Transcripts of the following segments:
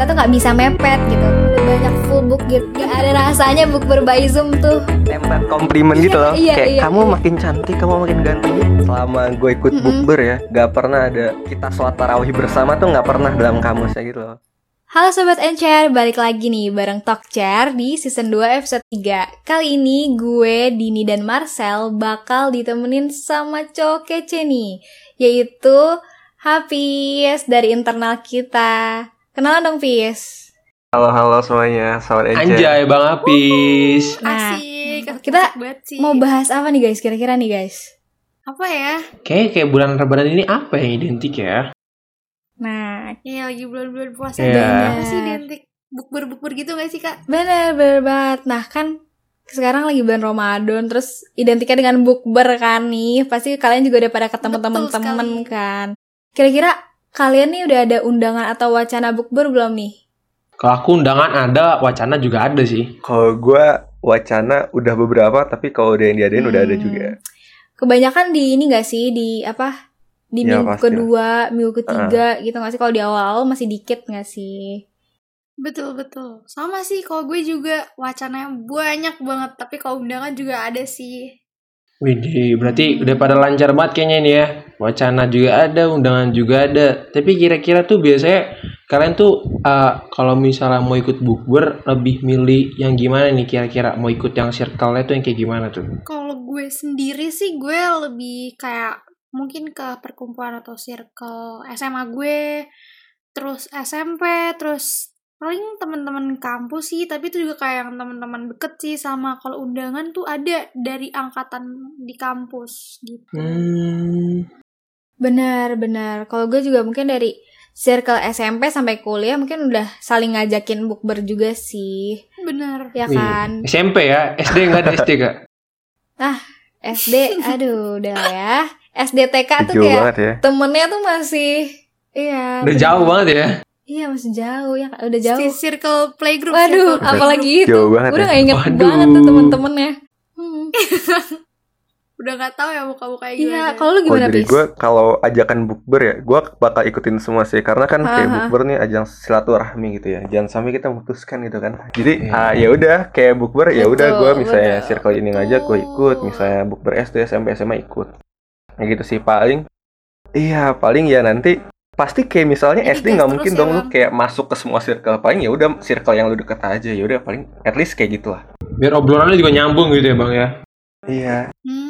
kita tuh nggak bisa mepet gitu. Banyak full book gitu. Gak ada rasanya bukber by zoom tuh. Tempat komplimen gitu loh. Iya, kayak iya, kamu iya. makin cantik kamu makin ganteng. Selama gue ikut Mm-mm. bukber ya gak pernah ada kita sholat tarawih bersama tuh nggak pernah dalam kamusnya gitu loh. Halo Sobat Encer, balik lagi nih bareng Talk Chair di season 2 episode 3 Kali ini gue, Dini dan Marcel bakal ditemenin sama cowok kece nih Yaitu Hafiz dari internal kita Kenalan dong Fis halo halo semuanya selamat Anjay Bang Apis. Nah, Asik, kita. Mau bahas apa nih guys, kira-kira nih guys? apa ya? Kayak kayak bulan Ramadan ini apa yang identik ya? Nah, Iya lagi bulan-bulan puasa Iya. yeah. apa sih identik bukber-bukber gitu gak sih kak? bener, bener banget Nah kan sekarang lagi bulan Ramadan Terus identiknya dengan bukber kan nih Pasti kalian juga udah pada ketemu temen-temen kan Kira-kira kalian nih udah ada undangan atau wacana bukber belum nih? Kalau aku undangan ada, wacana juga ada sih. kalau gue wacana udah beberapa tapi kalau udah yang diadain udah ada Hmm. juga Kebanyakan di ini gak sih di apa? Di Ya, minggu pasti kedua, minggu ketiga gitu gak sih? Kalau di awal-awal masih dikit gak sih? Betul betul. Sama sih kalau gue juga wacananya banyak banget tapi kalau undangan juga ada sih. Widih, berarti udah pada lancar banget kayaknya ini ya. Wacana juga ada, undangan juga ada. Tapi kira-kira tuh biasanya kalian tuh eh, kalau misalnya mau ikut bukber lebih milih yang gimana nih kira-kira? Mau ikut yang circle-nya tuh yang kayak gimana tuh? Kalau gue sendiri sih gue lebih kayak mungkin ke perkumpulan atau circle SMA gue, terus SMP, terus paling teman-teman kampus sih, tapi itu juga kayak yang teman-teman deket sih sama kalau undangan tuh ada dari angkatan di kampus gitu. Hmm, Benar, benar. Kalau gue juga mungkin dari circle SMP sampai kuliah mungkin udah saling ngajakin bukber juga sih. Bener. Ya iya. kan? SMP ya? SD nggak ada SD kak? SD, aduh udah lah ya. SD TK tuh jauh kayak ya temennya tuh masih Iya. Udah bener. jauh banget ya? Iya, masih jauh ya. Udah jauh. Si circle playgroup. Waduh, circle apalagi itu. Jauh banget Udah ya. gak inget Waduh. banget tuh temen-temennya. Hmm. Udah gak tahu ya muka-muka Iya, gimana. kalau lu Oh, gimana, jadi Pis? gue kalau ajakan bukber ya, gue bakal ikutin semua sih, karena kan kayak bukber nih ajang silaturahmi gitu ya. Jangan sampai kita memutuskan gitu kan. Jadi Iya. ah, ya udah kayak bukber ya udah gue misalnya betul. circle ini ngajak gue ikut, misalnya bukber SD, SMP, SMA ikut. Ya gitu sih paling. Iya paling ya nanti pasti kayak misalnya Jadi SD nggak mungkin ya, dong lu kayak masuk ke semua circle. Paling ya udah circle yang lu deket aja ya udah paling at least kayak gitulah. Biar obrolannya juga nyambung gitu ya bang ya? Iya. Hmm.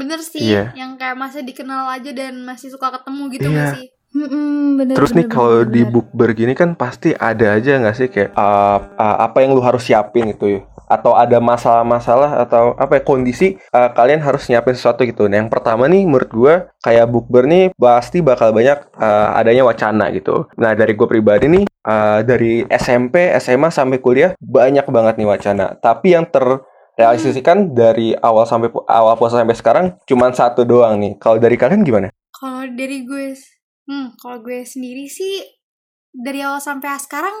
Bener sih. Iya. Yang kayak masih dikenal aja dan masih suka ketemu gitu Iya. gak sih? Mm-mm, bener, Terus bener, nih kalau di bukber gini kan pasti ada aja nggak sih kayak uh, uh, apa yang lu harus siapin gitu ya? Atau ada masalah-masalah atau apa ya kondisi uh, kalian harus nyiapin sesuatu gitu. Nah yang pertama nih menurut gua kayak bukber nih pasti bakal banyak uh, adanya wacana gitu. Nah dari gue pribadi nih uh, dari SMP, SMA sampai kuliah banyak banget nih wacana. Tapi yang terrealisasikan dari awal sampai awal puasa sampai sekarang cuman satu doang nih. Kalau dari kalian gimana? Kalau dari gue, hmm, kalau gue sendiri sih dari awal sampai sekarang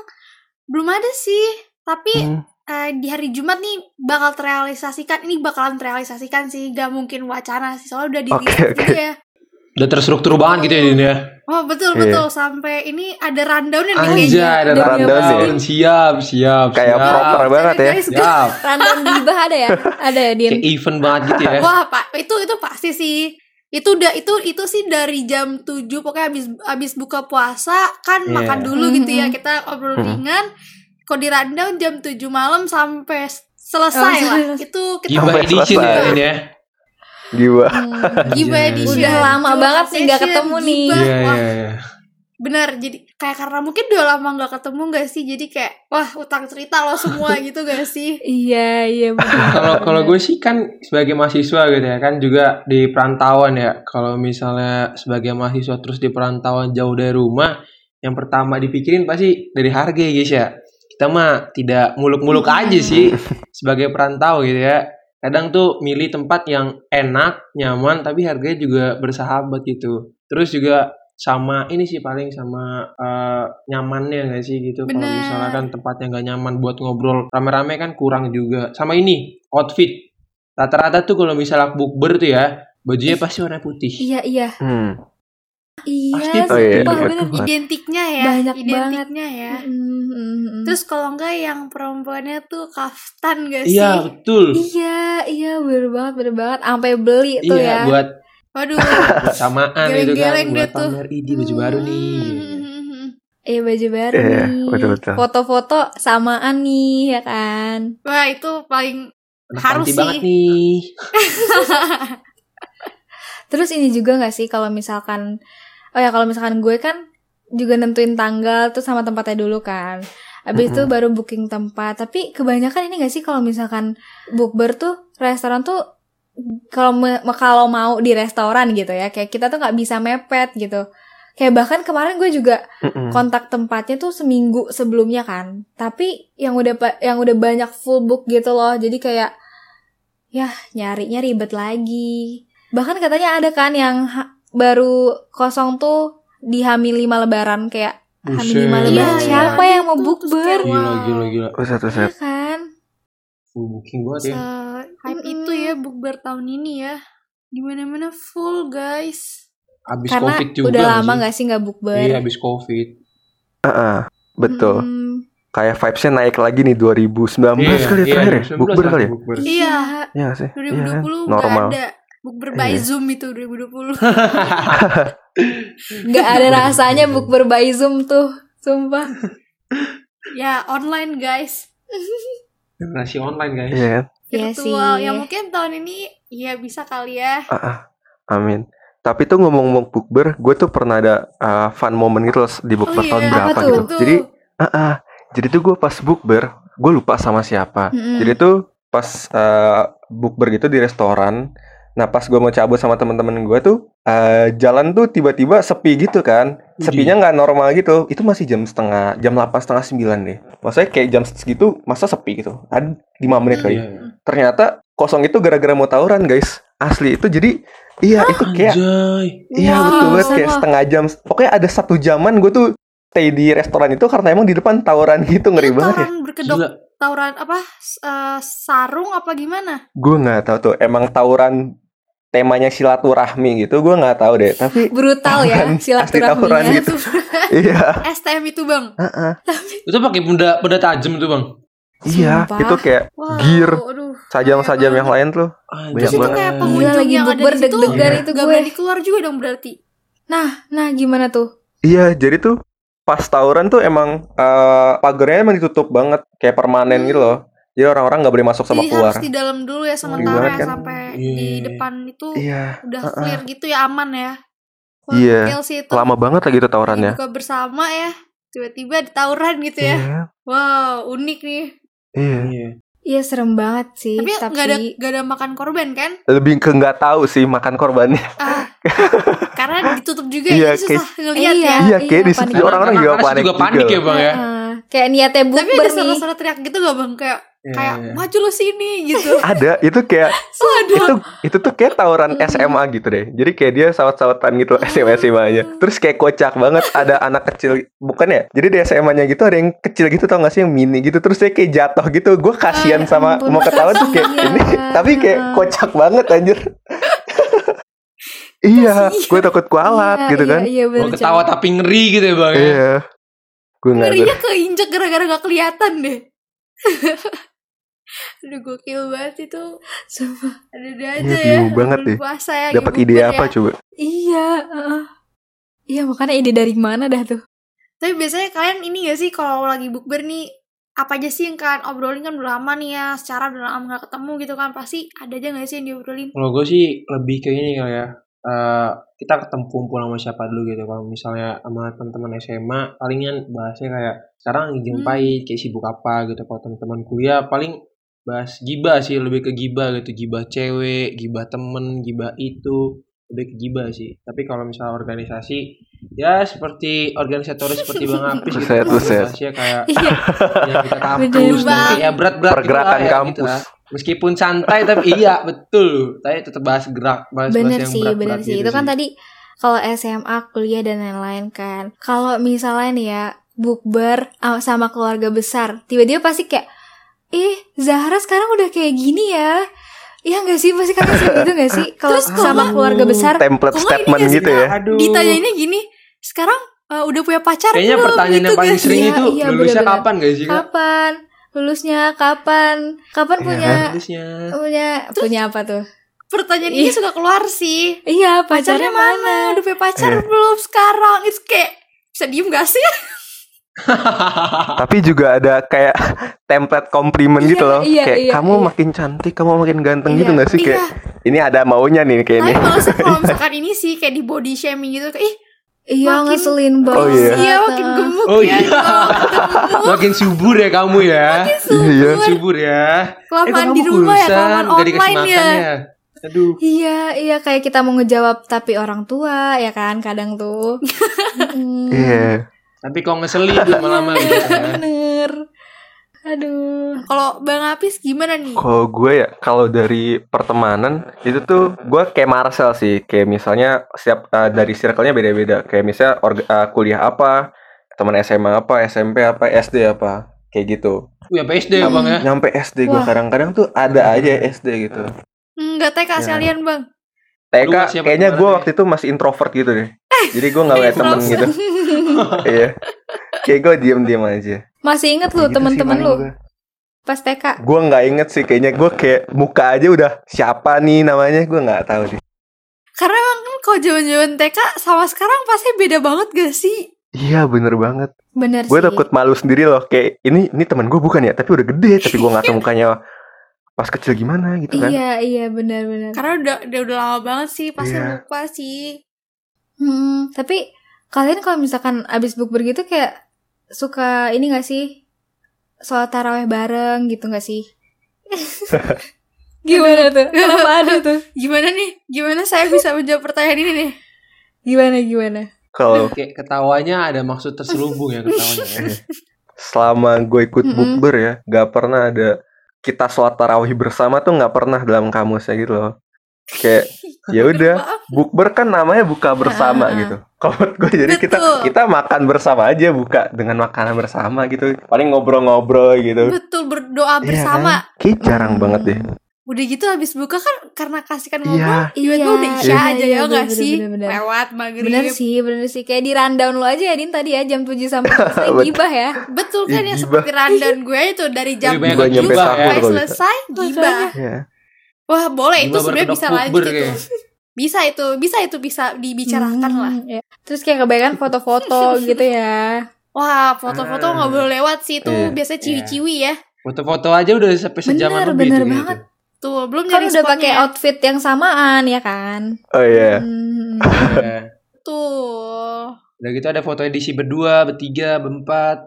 belum ada sih. Tapi Hmm. eh, di hari Jumat nih bakal terrealisasikan. Ini bakalan terrealisasikan sih, gak mungkin wacana sih. Soalnya udah di oke. juga ya. Udah terstruktur banget gitu ya Din ya? Oh betul Iya. betul sampai ini ada rundownnya nih Anjay, kayaknya. ada rundown ya. sih? Siap, siap, Kayak siap. proper banget ya. Siap. Random gibah ada ya? Ada ya, Din? Kayak event banget gitu ya? Wah, Pak, itu itu pasti sih. Itu udah itu itu sih dari jam 7 pokoknya habis habis buka puasa kan Iya. makan dulu gitu ya. Kita obrol Mhm. ringan. Kok di rundown jam 7 malam sampai selesai Oh, lah. selesai. Itu kita Gibah Sampai edition ya ini ya? Gila. Hmm. Gibah Anjay. edition. Udah lama banget nggak session, ketemu nih. Iya, iya, iya. bener. Jadi kayak karena mungkin udah lama nggak ketemu gak sih? Jadi kayak wah utang cerita lo semua gitu gak sih? Iya, iya. Kalau kalau gue sih kan sebagai mahasiswa gitu ya kan juga di perantauan ya. Kalau misalnya sebagai mahasiswa terus di perantauan jauh dari rumah, yang pertama dipikirin pasti dari harga ya guys ya. Kita mah tidak muluk-muluk aja sih sebagai perantau gitu ya. Kadang tuh milih tempat yang enak, nyaman, tapi harganya juga bersahabat gitu. Terus juga sama ini sih paling sama eh, nyamannya nggak sih gitu. Kalau misalnya kan tempatnya nggak nyaman buat ngobrol rame-rame kan kurang juga. Sama ini outfit. Rata-rata tuh kalau misalnya bukber tuh ya bajunya pasti warna putih. Iya, iya. Hmm. Iya, Pasti Oh, iya, sumpah betul. bener. Identiknya ya. Banyak identiknya ya. Mm, mm, mm. Terus kalau enggak yang perempuannya tuh kaftan gak sih? Iya betul. iya, iya bener banget, bener banget. Sampai beli tuh Iya ya. buat Waduh. buat samaan itu kan buat tuh. pamer idi baju baru nih. Hmm. Iya baju baru Iya, nih. Foto-foto samaan nih ya kan. Wah itu paling Anak Harus sih. banget nih. Terus ini juga gak sih kalau misalkan Oh ya kalau misalkan gue kan juga nentuin tanggal tuh sama tempatnya dulu kan. Habis itu baru booking tempat. Tapi kebanyakan ini gak sih kalau misalkan bukber tuh restoran tuh kalau me- kalau mau di restoran gitu ya kayak kita tuh nggak bisa mepet gitu. Kayak bahkan kemarin gue juga Mm-mm. kontak tempatnya tuh seminggu sebelumnya kan. Tapi yang udah yang udah banyak full book gitu loh. Jadi kayak ya nyarinya ribet lagi. Bahkan katanya ada kan yang baru kosong tuh di Hamil 5 lebaran kayak Hamil 5 Buset. lebaran. Iya, Siapa iya. yang mau bukber? Gila gila gila. Buset, Iya buset. kan? Full booking banget ya. hype itu ya bukber tahun ini ya. Di mana-mana full guys. Abis Karena covid juga. udah nggak lama sih? gak sih nggak bukber? Iya abis covid. Heeh, betul. Mm, Kayak vibesnya naik lagi nih 2019 kali ya terakhir ya? 2019 Bukber kali ya? Iya. Iya nggak sih? Iya kan? 2020 nggak Normal. ada bukber by Iya. Zoom itu 2020. Gak ada rasanya bukber by Zoom tuh, sumpah. ya online guys. Generasi online guys. Iya kan? Iya Virtual. sih. Ya mungkin tahun ini ya bisa kali ya. Ah, ah. Amin. Tapi tuh ngomong-ngomong bukber, gue tuh pernah ada uh, fun moment gitu loh di bukber Oh iya, tahun apa berapa gitu. Jadi, ah, ah. jadi tuh gue pas bukber, gue lupa sama siapa. Mm-mm. Jadi tuh pas uh, bukber gitu di restoran. Nah pas gue mau cabut sama temen-temen gue tuh uh, jalan tuh tiba-tiba sepi gitu kan. Sepinya nggak normal gitu. Itu masih jam setengah, jam 8 setengah 9 deh. Maksudnya kayak jam segitu masa sepi gitu. Ada 5 menit kali. Iya. Ternyata kosong itu gara-gara mau tawuran guys. Asli itu jadi iya itu kayak Anjay. iya Wow, betul banget kayak setengah jam. Pokoknya ada satu jaman gue tuh stay di restoran itu karena emang di depan tawuran gitu ngeri Itu banget ya. berkedok Gila. tawuran apa eh, sarung apa gimana? Gue nggak tahu tuh emang tawuran temanya silaturahmi gitu gue nggak tahu deh tapi Brutal ya Tawuran, asli tawuran silaturahminya. gitu. iya STM itu bang. heeh. Itu pakai benda benda tajam tuh bang. iya Sumpah. itu kayak Wow, gear aduh, sajam-sajam bahaya yang banget. lain tuh Anjay. Banyak Terus itu banget. kayak pengunjung lagi yang ada di situ Iya. itu gak gue. berani keluar juga dong berarti. Nah, nah gimana tuh? iya jadi tuh pas tawuran tuh emang eh, pagernya emang ditutup banget kayak permanen Hmm. gitu loh jadi orang-orang nggak boleh masuk sama Jadi keluar harus di dalam dulu ya sementara banget ya kan? sampai Iya. di depan itu iya udah uh-uh. clear gitu ya aman ya. Iya. sih itu. lama banget lagi tuh tawurannya Buka bersama ya. Tiba-tiba ada tawuran gitu ya. iya Wow, unik nih. iya Iya. Iya serem banget sih, Tapi tapi, nggak ada nggak ada makan korban kan? lebih ke nggak tahu sih makan korbannya Ah, karena ditutup juga Iya, ya, jadi susah ngelihat Iya. ya. iya kayak di panik situ orang-orang Karena- juga panik juga panik ya bang ya. Heeh. kayak niatnya Tapi bukber ada nih. suara-suara teriak gitu gak bang? Kayak Iya, kayak iya. maju lo sini gitu. ada itu kayak Waduh. itu itu tuh kayak tawuran SMA gitu deh jadi kayak dia sawat-sawatan gitu SMA SMA nya terus kayak kocak banget ada anak kecil bukan ya jadi di SMA nya gitu ada yang kecil gitu tau gak sih yang mini gitu terus dia kayak jatuh gitu gue kasihan sama ampun, mau ketawa tuh kayak ini tapi kayak kocak banget anjir iya gue takut kualat Iya, gitu iya, kan Iya, Mau bener, ketawa tapi ngeri gitu ya bang ya. iya gue nggak Ngerinya keinjek gara-gara gak kelihatan deh. Aduh gokil banget itu. Sumpah. Iya, aja ya. bingung banget deh. Puasa ya. dapat ide bukber apa ya. coba Iya, heeh. Iya, makanya ide dari mana dah tuh? Tapi biasanya kalian ini gak sih kalau lagi bukber nih apa aja sih yang kalian obrolin kan udah lama nih ya secara udah lama gak ketemu gitu kan pasti ada aja gak sih yang diobrolin Kalau gue sih lebih ke ini kali ya. Eh, kita ketemu kumpul sama siapa dulu gitu. Kalau misalnya sama teman-teman SMA, palingan bahasnya kayak sekarang lagi Hmm. ngapain, kayak sibuk apa gitu. Kalau teman-teman kuliah paling bahas gibah sih, lebih ke gibah gitu. Gibah cewek, gibah temen, gibah itu, lebih ke gibah sih. Tapi kalau misalnya organisasi, ya seperti organisatoris seperti Bang Apis gitu. Buset, buset. Bahasnya kayak Iya, ya kita kampus, banget. kayak ya berat-berat gitu pergerakan ya, kampus gitu lah. Meskipun santai tapi iya betul. Tapi tetap bahas gerak, bahas, bahas bener yang sih, berat-berat bener sih. gitu Itu kan sih. tadi kalau SMA, kuliah dan lain-lain kan. Kalau misalnya nih ya bukber ah, sama keluarga besar, tiba-tiba pasti kayak, ih Zahra sekarang udah kayak gini ya. Iya gak sih? Pasti kalian sering gitu gak sih? Kalau sama keluarga besar template statement sih, gitu ya. Aduh. Ditanyainnya gini, sekarang eh, udah punya pacar Kayaknya belum? pertanyaan Gitu yang paling sering sih? itu Iya, lulusnya bener-bener. kapan gak sih kapan? Lulusnya kapan? Kapan Iya punya Lulusnya. punya punya apa tuh? Pertanyaan ini Iya. suka keluar sih. Iya, Pacarnya pacarnya mana? Udah punya pacar Iya. belum sekarang? Itu kayak bisa diem gak sih? Tapi juga ada kayak template compliment gitu Iya, loh. iya, kayak iya, kamu iya. makin cantik, kamu makin ganteng Iya, gitu gak sih? Kayak ini ada maunya nih kayak Tapi ini. kalau misalkan ini sih kayak di body shaming gitu kayak ih Iya, Makin- ngeselin banget. Oh, iya. iya makin gemuk Oh ya. iya. Makin subur ya kamu ya. Iya. Subur ya. Kelamaan kamu di rumah ya, kurusan, kelamaan online makan ya. Aduh. Iya, iya kayak kita mau ngejawab tapi orang tua ya kan kadang tuh. Mm, Iya. Tapi kok ngeselin lama-lama gitu ya. Aduh. Kalau Bang Apis gimana nih? Kalau gue ya, kalau dari pertemanan itu tuh gue kayak Marcel sih. Kayak misalnya setiap uh, dari circle-nya beda-beda. Kayak misalnya orga- uh, kuliah apa, teman SMA apa, SMP apa, SD apa, kayak gitu. Apa SD ya bang ya? Nyampe SD gue kadang-kadang tuh ada aja SD gitu. Enggak TK Ya. sekalian Bang. TK apa kayaknya gue waktu itu masih introvert gitu deh. Jadi gue nggak punya temen gitu. Iya. Kayak gue diem-diem aja. Masih inget lu gitu temen-temen sih lu gue. pas TK? Gue nggak inget sih kayaknya gue kayak muka aja udah siapa nih namanya gue nggak tahu deh. Karena emang kan kalau zaman-zaman TK sama sekarang pasti beda banget gak sih? Iya bener banget. Bener Gue sih. takut malu sendiri loh kayak ini ini teman gue bukan ya tapi udah gede tapi gue nggak tahu mukanya pas kecil gimana gitu kan. Iya, iya benar-benar. Karena udah udah, udah lama banget sih pasti Iya. lupa sih. Hmm, tapi kalian kalau misalkan abis bukber gitu kayak suka ini gak sih? Sholat taraweh bareng gitu gak sih? Gimana tuh? Kenapa ada tuh? Gimana nih? Gimana saya bisa menjawab pertanyaan ini nih? Gimana gimana? Kalau Kayak ketawanya ada maksud terselubung ya ketawanya. selama gue ikut Mm-mm. bukber ya nggak pernah ada kita sholat tarawih bersama tuh nggak pernah dalam kamusnya gitu loh. Kayak ya udah bukber kan namanya buka bersama Ah, ah, ah. gitu. Kalau menurut gue jadi kita Betul. kita makan bersama aja buka dengan makanan bersama gitu. Paling ngobrol-ngobrol gitu. Betul berdoa Iya bersama. kan? Kayak jarang Hmm. banget deh. Udah gitu habis buka kan karena kasihkan ngobrol, Iya. tiba-tiba udah isya iya, aja iya, ya nggak sih? bener, bener. Lewat maghrib. Bener sih, bener sih. Kayak di rundown lu aja ya Din tadi ya jam 7 sampai selesai gibah ya. Betul kan yang gibah. seperti rundown gue itu dari jam Lebih banyak Gua 7 nyampe gibah sampai ya. bisa. selesai gibah. Iya. Wah boleh itu sebenarnya bisa lanjut itu. Bisa itu, bisa itu bisa dibicarakan Hmm, lah. ya. Terus kayak kebanyakan foto-foto gitu ya. Wah foto-foto Ah. nggak boleh lewat sih itu Iya. biasanya ciwi-ciwi ya. Foto-foto aja udah sampai sejaman Bener, lebih bener tuh banget. gitu. Tuh belum Kan udah pakai outfit yang samaan ya kan. Oh iya. Hmm. Iya. Tuh Udah gitu ada foto edisi berdua, bertiga, berempat.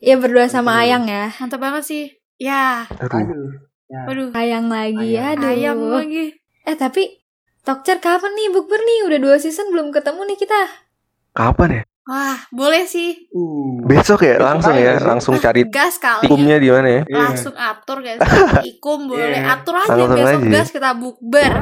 Ya berdua sama. Ayang ya. mantap banget sih. Ya, Aduh. Aduh. waduh. Ayang lagi, Ayang. aduh. Ayam lagi. Eh tapi Tokcer kapan nih bukber nih? Udah dua season belum ketemu nih kita. Kapan ya? Wah, boleh sih. Uh. Besok ya Besok langsung ya, sih. langsung cari Gas kali. tikumnya di mana ya? Iya. Langsung atur guys. Ikum boleh. Iya. Atur aja Langsung besok aja. gas kita bukber.